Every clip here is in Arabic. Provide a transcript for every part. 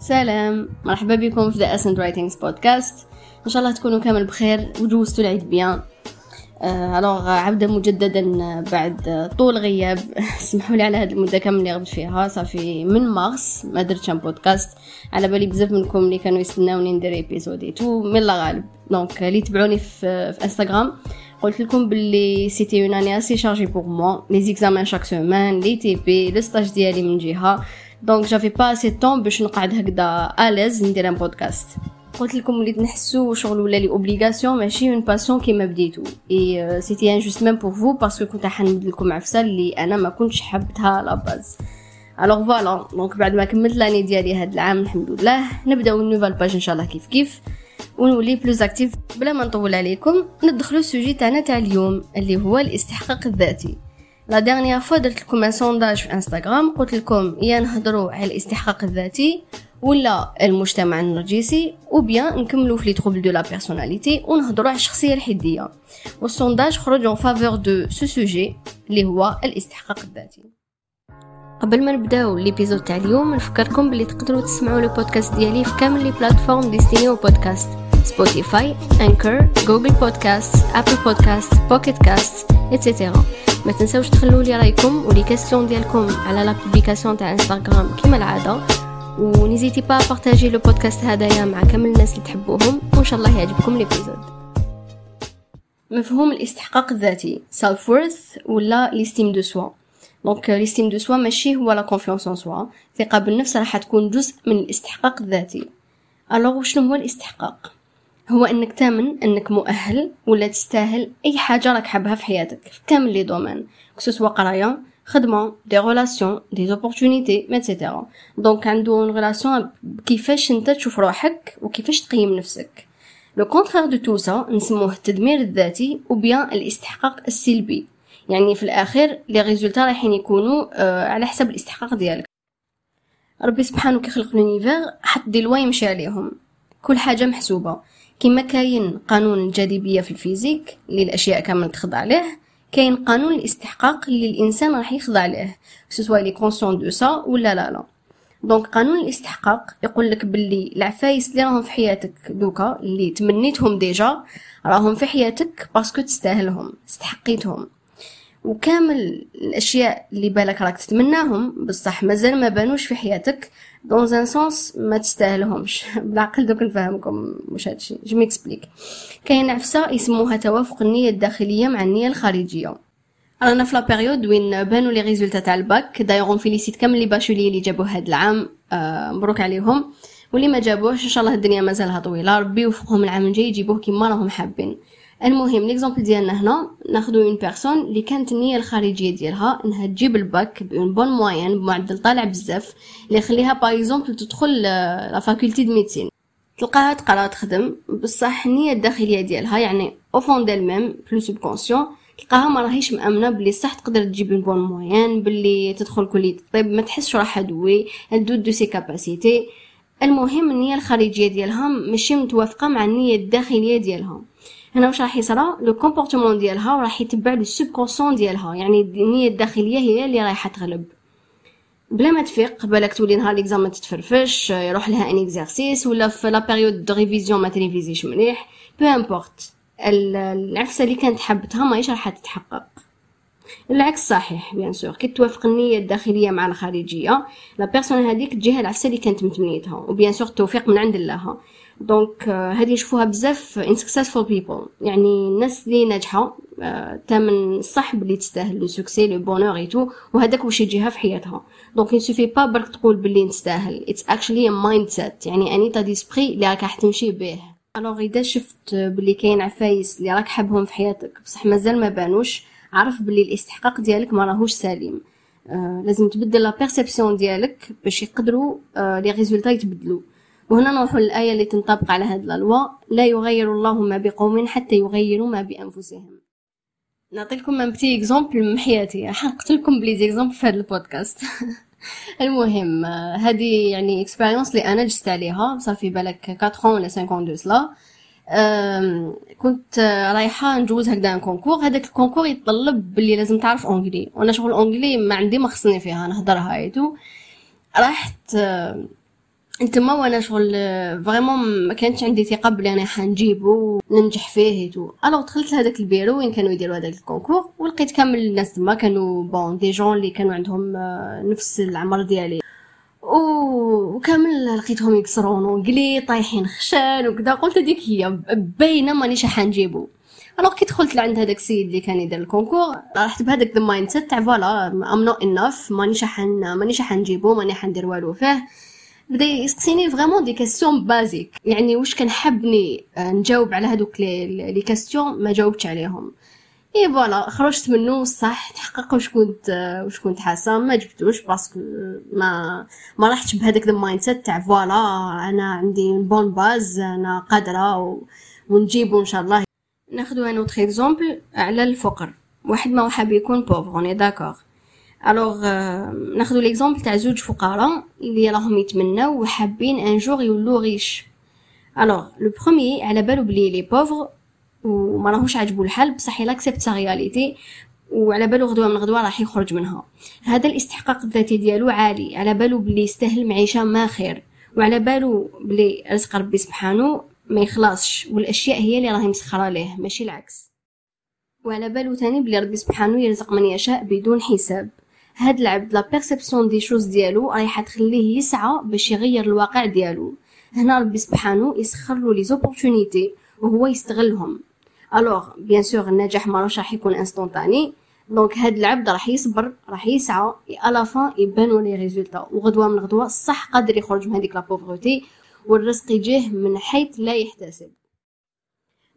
سلام. مرحبا بكم في The Ascent Writings podcast إن شاء الله تكونوا كامل بخير وجوزتوا العيد bien. Alors نبدا مجددا بعد طول غياب. سمحوا لي على هذه المدة كامل اللي غبت فيها. صافي من مارس ما درتش بودكاست على بالي بزاف منكم اللي كانوا يستناوني ندير épisode يتو mais الله غالب. Donc اللي تبعوني في, في انستغرام قلت لكم باللي c'était une année assez chargée pour moi les examens chaque semaine les TP le stage ديالي من جهة. donc j'avais pas assez de temps باش نقعد هكذا à l'aise ندير un podcast قلت لكم وليت نحسو شغل ولا les obligations ماشي une passion كيما بديتو et c'était injuste même pour vous parce que كنت حنمد لكم عفسه اللي أنا ما كنتش حبتها à la base alors voilà donc بعد ما كملت l'année ديالي هاد العام الحمد لله نبداو nouvelle page ان شاء الله كيف كيف ونولي plus active بلا ما نطول عليكم ندخلو ال sujet تاعنا تاع اليوم اللي هو الاستحقاق الذاتي. la dernière fois درت لكم un sondage في انستغرام قلت لكم يا نهضروا على الاستحقاق الذاتي ولا المجتمع النرجسي ou bien نكملوا في les troubles de la personnalité ونهضروا على الشخصية الحدية. وال sondage خرج en faveur de ce sujet اللي هو الاستحقاق الذاتي. قبل ما نبداو l'épisode تاع اليوم نفكركم بلي تقدروا تسمعوا le podcast ديالي في كامل les plateformes destinées podcasts Spotify Anchor Google Podcasts Apple Podcasts Pocket Casts et cetera ما تنساوش تخلوا لي رايكم و les questions ديالكم على la publication تاع انستغرام كيما العادة. و n'hésitez pas à partager le podcast هذايا مع كامل الناس اللي تحبوهم. وان شاء الله يعجبكم l'épisode مفهوم الاستحقاق الذاتي. self-worth ولا l'estime de soi donc l'estime de soi ماشي هو la confiance en soi الثقه بالنفس راح تكون جزء من الاستحقاق الذاتي. alors شنو هو الاستحقاق؟ هو إنك تامن إنك مؤهل ولا تستاهل أي حاجة راك حابها في حياتك. في كامل les domaines. que ce soit قرايه خدمة des relations des opportunités et cetera donc عنده une relation كيفاش أنت تشوف روحك وكيفاش تقيم نفسك. le contraire de tout ça نسموه التدمير الذاتي ou bien الاستحقاق السلبي. يعني في الاخير les résultats رايحين يكونوا آه على حسب الاستحقاق ديالك. ربي سبحانه كيخلق l'univers حط des lois يمشي عليهم. كل حاجة محسوبة. كما كاين قانون الجاذبيه في ال physique اللي الاشياء كامل تخضع له كاين قانون الاستحقاق اللي الإنسان راح يخضع له سواء il est conscient de ça ولا لا لا donc قانون الاستحقاق يقول لك باللي العفايس اللي راهم في حياتك دوكا اللي تمنيتهم déjà راهم في حياتك parce que تستاهلهم استحقيتهم. وكامل الأشياء اللي بالك راك تتمناهم. بصح مازال ما بانوش في حياتك. dans un sens ما تستاهلهمش. بالعقل دوك نفهمكم مش هادشي. je m'explique كاين عفسة يسموها توافق النية الداخلية مع النية الخارجية. رانا في la période وين بانوا les résultats تاع ال bac. d'ailleurs félicite كامل les bacheliers اللي جابوه هاد العام. آه مبروك عليهم. واللي ما جابوهش إن شاء الله الدنيا مازالها طويلة. ربي يوفقهم العام الجاي يجيبوه كيما راهم حابين. المهم l'exemple ديالنا هنا ناخدو une personne اللي كانت النية الخارجية ديالها إنها تجيب ال bac bonne bonne moyenne بمعدل طالع بزاف اللي يخليها par exemple تدخل la faculté de médecine تلقاها تقرا تخدم. بصح النية الداخلية ديالها يعني au fond d'elle-même ب le subconscient تلقاها ما راهيش مأمنة بلي صح تقدر تجيب une bonne moyenne بلي تدخل كلية الطب ما تحسش راح elle doute de ses capacités المهم النية الخارجية ديالها ماشي متوافقة مع النية الداخلية ديالها. هنا واش راح يصرى le comportement ديالها راح يتبع le subconscient ديالها يعني النية الداخلية هي اللي رايحة تغلب. بلا ما تفيق بالك تولي نهار l'exam تتفرفش يروح لها un exercice ولا في la période de révision ما تريفيزيش مليح. peu importe العفسة اللي كانت حبتها ماهيش راح تتحقق. العكس صحيح bien sûr كي توافق النية الداخلية مع الخارجية. la personne هذيك تجيها العفسة اللي كانت متمنيتها و bien sûr التوفيق من عند الله. donc هذه نشوفوها بزاف in successful people يعني الناس اللي ناجحة تامن صح بلي تستاهل le succès le bonheur et tout وهذاك واش يجيها في حياتها. donc il suffit pas برك تقول بلي نستاهل. it's actually mindset يعني un état d'esprit اللي راك راح تمشي به alors إذا شفت بلي كاين عفايس اللي راك حابهم في حياتك بصح مازال ما بانوش عرف بلي الاستحقاق ديالك ما راهوش سليم. آه لازم تبدل la perception ديالك باش يقدروا آه les résultats يتبدلوا. وهنا نروح للآية اللي تنطبق على هذه la loi. لا يغير الله ما بقوم حتى يغيروا ما بأنفسهم. نعطي لكم un petit exemple من حياتي. حقت لكم ب les exemples في هذا البودكاست. المهم هذه يعني expérience اللي أنا جزت عليها. صافي بالك 4 ولا 5 de cela كنت رايحة نجوز هكذا un concours هذاك ال concours يتطلب باللي لازم تعرف anglais وأنا شغل anglais ما عندي ما خصني فيها. نهضرها et tout رحت انتما وأنا شغل vraiment ما كانش عندي ثقة بلي أنا حنجيبو وننجح فيه tout alors دخلت لهداك البيرو وين كانوا يديروا هذاك ال concours ولقيت كامل الناس تما كانوا bande de jeunes اللي كانوا عندهم آه، نفس العمر ديالي. وكامل لقيتهم يكسرون وقلي طايحين خشان وكذا قلت هذيك هي باينة مانيش حنجيبو. alors كي دخلت لعند هذاك السيد اللي كان يدير ال concours رحت بهذاك the mindset تاع voilà I'm not enough مانيش حن مانيش حنجيبو ماني حندير والو فيه. بدا يسقسيني vraiment des questions basiques. يعني واش كنحبني آه، نجاوب على هذوك les questions ما جاوبتش عليهم. et voilà خرجت منه صح تحقق واش كنت آه، واش كنت حاسة ما جبتوش parce que ما ما رحتش بهذاك ال mindset تاع voilà أنا عندي bonne base أنا قادرة و... ونجيبو إن شاء الله. ناخذ un autre exemple على الفقر. واحد ما حاب يكون pauvre on est d'accord alors ناخذ l'exemple تاع زوج فقراء اللي راهم يتمناو وحابين un jour يولو riches alors le premier على بالو بلي il est pauvre وما راهوش عاجبو الحال بصح يلا accepte sa réalité وعلى بالو غدوه من غدوة راح يخرج منها. هذا الاستحقاق الذاتي ديالو عالي على بالو بلي يستاهل معيشة ما خير. وعلى بالو بلي رزق ربي سبحانه ما يخلصش والأشياء هي اللي راهي مسخرة ليه ماشي العكس. وعلى بالو تاني بلي ربي سبحانه يرزق من يشاء بدون حساب. هاد العبد la perception des choses ديالو رايحة تخليه يسعى باش يغير الواقع ديالو. هنا ربي سبحانه يسخر له les opportunités وهو يستغلهم. alors bien sûr النجاح ما راح يكون instantané donc هاد العبد راح يصبر راح يسعى à la fin يبانو les résultats وغدوة من غدوة صح قادر يخرج من هذيك la pauvreté والرزق يجيه من حيث لا يحتسب.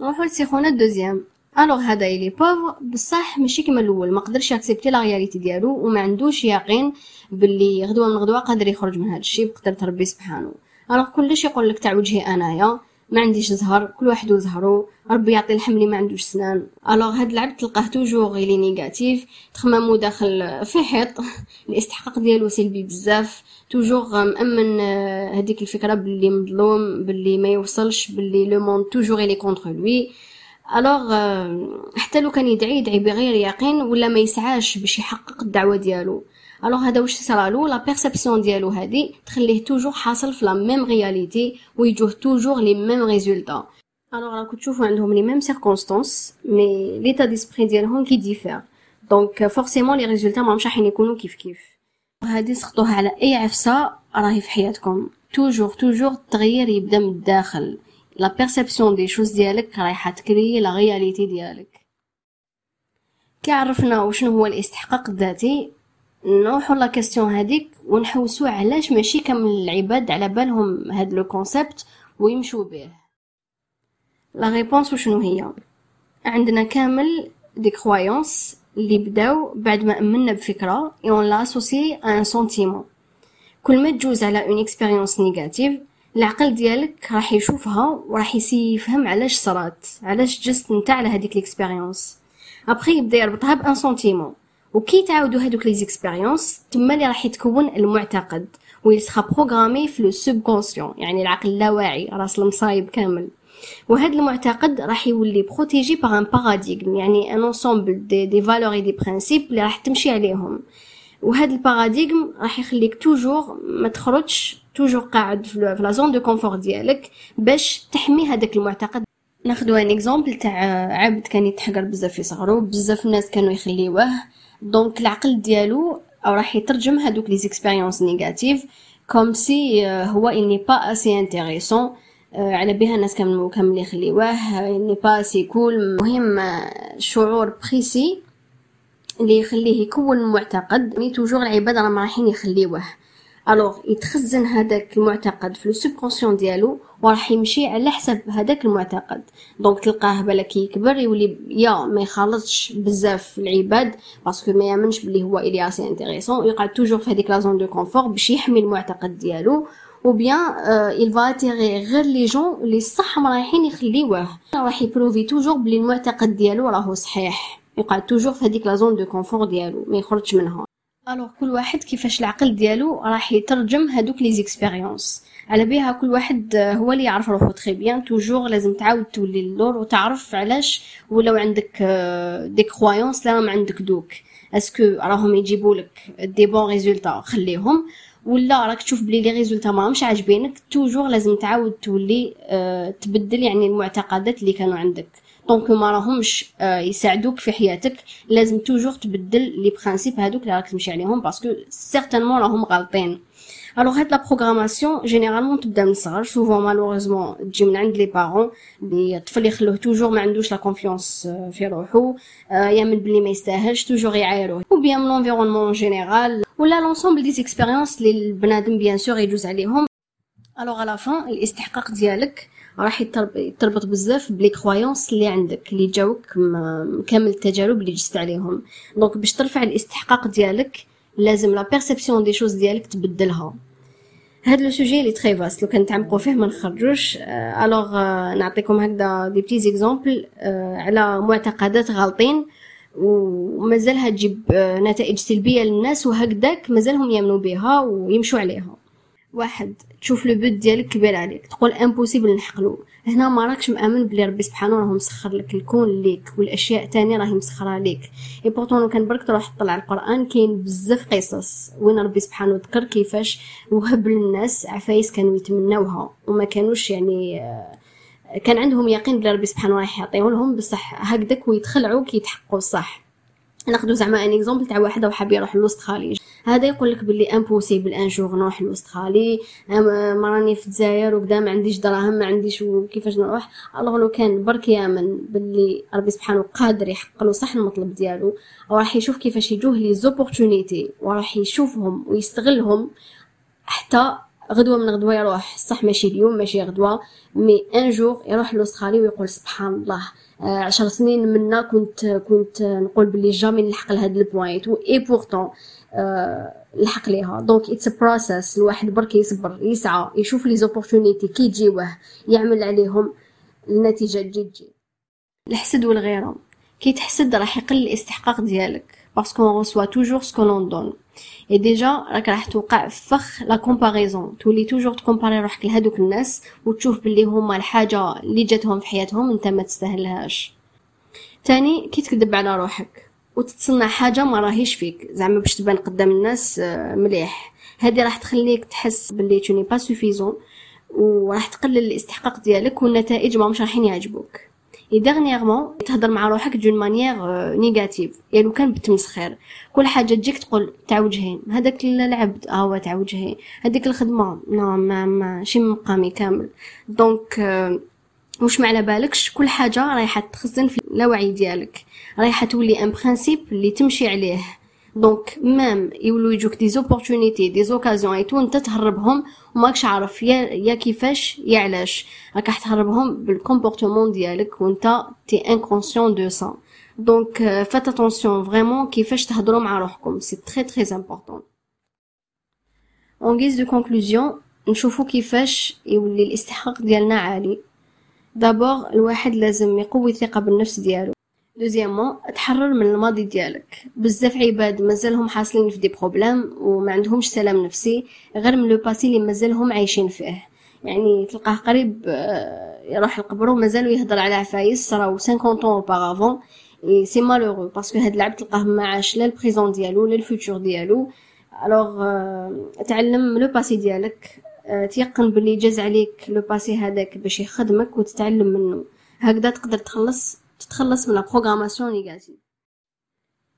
نروحو ل scénario ال deuxième. alors هذا il est pauvre بصح ماشي كيما الأول. ما قدرش la réalité ديالو وما عندوش يقين باللي غدوة من غدوة قادر يخرج من هذا الشيء بقدرة ربي سبحانه. alors كلش يقول لك تاع وجهي أنايا. ما عنديش زهر. كل واحد وزهرو ربي يعطي الحمل ما عندوش سنان. alors هاد العبد تلقاه toujours غي les négatives تخمامو داخل في حيط. الاستحقاق ديالو سلبي بزاف. toujours مأمن هذيك الفكرة باللي مظلوم باللي ما يوصلش باللي le monde toujours il est contre lui alors حتى لو كان يدعي يدعي بغير يقين ولا ما يسعاش باش يحقق الدعوة ديالو. alors هذا واش صرالو la perception ديالو هادي تخليه toujours حاصل في la même réalité ويجوه toujours les mêmes résultats alors راكو تشوفو عندهم les mêmes circonstances mais l'état d'esprit ديالهم qui diffère donc forcément les résultats ماهمش راح يكونوا كيف كيف. هادي سقطوها على اي عفسه راهي في حياتكم. toujours toujours التغيير يبدا من الداخل. la perception des choses ديالك رايحة ت créer la réalité ديالك كي عرفنا وشنو هو الاستحقاق الذاتي؟ نروحو la question هذيك ونحوسو علاش ماشي كامل العباد على بالهم هاد le concept ويمشوا به la réponse وشنو هي؟ عندنا كامل des croyances اللي بداو بعد ما أمنا بفكرة on l'a associée à un sentiment كل ما تجوز على une expérience négative العقل ديالك راح يشوفها وراح يفهم علاش صرات علاش جزت نتا على هذيك l'expérience ابخي يبدا يربطها ب un sentiment وكي تعاودوا هذوك les expériences تما اللي راح يتكون المعتقد و il sera programmé في le subconscient يعني العقل اللاواعي راس المصايب كامل. وهذا المعتقد راح يولي protégé par un paradigme يعني un ensemble de des valeurs des principes اللي راح تمشي عليهم. وهذا ال paradigme راح يخليك toujours ما تخرجش toujours قاعد في la zone de confort ديالك باش تحمي هذاك المعتقد. ناخذ un exemple تاع عبد كان يتحقر بزاف في صغرو بزاف الناس كانوا يخليوه. donc العقل ديالو راح يترجم هذوك les expériences négatives comme si هو il n'est pas assez intéressant على بها الناس كامل كامل يخليوه. il n'est pas assez cool مهم شعور précis اللي يخليه يكون معتقد. mais toujours العباد راهم رايحين يخليوه. alors يتخزن هذاك المعتقد في ال subconscient ديالو وراح يمشي على حسب هذاك المعتقد. donc تلقاه بالك يكبر يولي يا ما يخالطش بزاف العباد parce que ما يامنش بلي هو il est assez intéressant يقعد toujours في هذيك la zone de confort باش يحمي المعتقد ديالو. Bien euh, il voit غير les gens اللي صح رايحين يخليوه. راح ي prouver toujours بلي المعتقد ديالو راهو صحيح. يقعد toujours في هذيك la zone de confort ديالو ما يخرجش منها. alors كل واحد كيفاش العقل ديالو راح يترجم هادوك les expériences. على بها كل واحد هو اللي يعرف روحو très bien toujours لازم تعاود تولي اللور وتعرف علاش ولو عندك des croyances là ما عندك دوك. est-ce que راهم يجيبوا لك des bons résultats خليهم. ولا راك تشوف بلي les résultats ما مش عاجبينك toujours لازم تعاود تولي أه تبدل يعني المعتقدات اللي كانوا عندك. donc ما راهمش يساعدوك في حياتك لازم toujours تبدل les principes هذوك اللي راك تمشي عليهم parce que certainement راهم غالطين alors هاد la programmation généralement تبدا من الصغر souvent malheureusement تجي من عند les parents لي الطفل يخلوه toujours ما عندوش la confiance في روحو يامن بلي ما يستاهلش toujours يعايروه ou bien من l'environnement général. ولا l'ensemble des expériences اللي البنادم bien sûr يجوز عليهم alors à la fin الاستحقاق ديالك راح يتربط بزاف ب les croyances اللي عندك اللي جاوك كامل التجارب اللي جزت عليهم. donc باش ترفع الاستحقاق ديالك لازم la perception des choses ديالك تبدلها. هاد le sujet il est très vaste لو كنتعمقوا فيه ما نخرجوش. alors نعطيكم هكذا des petits exemples على معتقدات غالطين. ومازالها تجيب نتائج سلبية للناس وهكذاك مازالهم يأمنوا بها ويمشوا عليها. واحد تشوف le but ديالك كبير عليك تقول impossible نحقلو. هنا ما راكش مأمن بلي ربي سبحانه راه مسخر لك الكون ليك والأشياء تانية راهي مسخرها ليك et pourtant كان برك تروح تطلع القرآن كاين بزاف قصص وين ربي سبحانه ذكر كيفاش وهب للناس عفايس كانوا يتمناوها وما كانوش يعني كان عندهم يقين بلي ربي سبحانه راح يعطيه لهم بصح هكذاك ويتخلعوا كيتحققوا صح. ناخذ زعما un exemple تاع واحدة وحاب يروح l'Australie هذا يقول لك باللي impossible un jour نروح l'Australie ما راني في الجزائر وكذا ما عنديش دراهم ما عنديش وكيفاش نروح. الله لو كان برك يامن باللي ربي سبحانه قادر يحقق له صح المطلب ديالو وراح يشوف كيفاش يجوه les opportunités وراح يشوفهم ويستغلهم حتى غدوة من غدوة يروح صح ماشي اليوم ماشي غدوة mais un jour يروح l'Australie ويقول سبحان الله عشر سنين منا كنت كنت نقول بلي jamais نلحق لهاد ال point و et pourtant آه لحق ليها. donc it's process الواحد برك يصبر يسعى يشوف les opportunités كي يجيوه يعمل عليهم النتيجة تجي تجي. الحسد والغيرة. كي تحسد راح يقل الاستحقاق ديالك. parce qu'on reçoit toujours ce que l'on donne et déjà راك راح توقع فخ la comparaison تولي toujours ت comparer روحك لهادوك الناس وتشوف باللي هما الحاجة اللي جاتهم في حياتهم انت ما تستاهلهاش. تاني كي تكذب على روحك وتتصنع حاجة ما راهيش فيك. زعما باش تبان قدام الناس مليح. هذه راح تخليك تحس باللي tu n'es pas suffisant وراح تقلل الاستحقاق ديالك والنتائج ما مش راحين يعجبوك. et dernièrement تهضر مع روحك d'une manière négative يعني لو كان بتمسخير كل حاجة تجيك تقول تاع وجهين هذاك العبد آه هو تاع وجهين هذيك الخدمة non ما ماشي مقامي كامل. donc مش ما على بالكش. كل حاجة رايحة تخزن في اللاوعي ديالك. رايحة تولي un principe اللي تمشي عليه. donc même يولو يجوك des opportunités des occasions et tout انت تهربهم وماكش عارف يا يا كيفاش يا علاش راك تهربهم بال comportement ديالك وانت t'es inconscient de ça donc faites attention vraiment كيفاش تهضروا مع روحكم c'est très très important en guise de conclusion نشوفو كيفاش يولي الاستحقاق ديالنا عالي d'abord الواحد لازم يقوي الثقه بالنفس ديالو deuxièmement تحرر من الماضي ديالك. بزاف عباد مازالهم حاصلين في des problèmes وما عندهمش سلام نفسي غير من le passé اللي مازالهم عايشين فيه. يعني تلقاه قريب يروح القبر ومازالو يهضر على عفايس راهو 50 ans auparavant et c'est malheureux parce que هاد العبد تلقاه ما عاش لا ال présent ديالو لا ال futur ديالو. alors تعلم le passé ديالك تيقن باللي جاز عليك le passé هذاك باش يخدمك وتتعلم منه. هكذا تقدر تخلص تتخلص من la programmation négative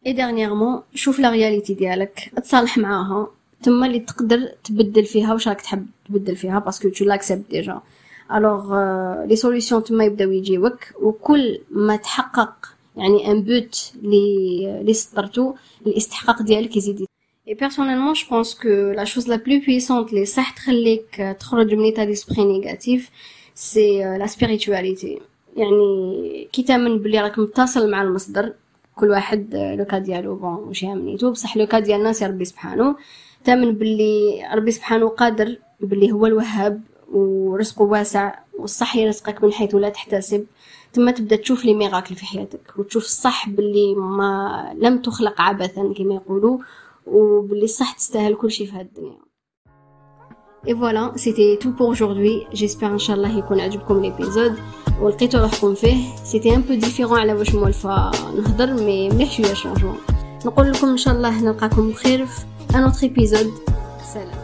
et dernièrement شوف la réalité ديالك. تصالح معاها. تما اللي تقدر تبدل فيها واش راك تحب تبدل فيها parce que tu l'acceptes déjà alors les solutions تما يبداو يجيوك. وكل ما تحقق يعني un but لي لي سطرتو الاستحقاق ديالك يزيد. et personnellement je pense que la chose la plus puissante لي صح تخليك تخرج من état d'esprit négatif c'est la spiritualité يعني كي تامن بلي راك متصل مع المصدر كل واحد le cas ديالو bon واش يامنيتو بصح le cas ديال الناس ربي سبحانه. تامن بلي ربي سبحانه قادر بلي هو الوهاب ورزقه واسع والصح يرزقك من حيث لا تحتسب. ثم تبدا تشوف les miracles في حياتك وتشوف الصح باللي ما لم تخلق عبثا كما يقولوا وباللي الصح تستاهل كل شيء في هذه الدنيا. Et voilà, c'était tout pour aujourd'hui. J'espère إن شاء الله يكون عجبكم l'épisode. ولقيتو روحكم فيه. c'était un peu différent على واش مولفه نهضر mais مليح شوية changement. نقول لكم إن شاء الله نلقاكم بخير في ان اوتر سلام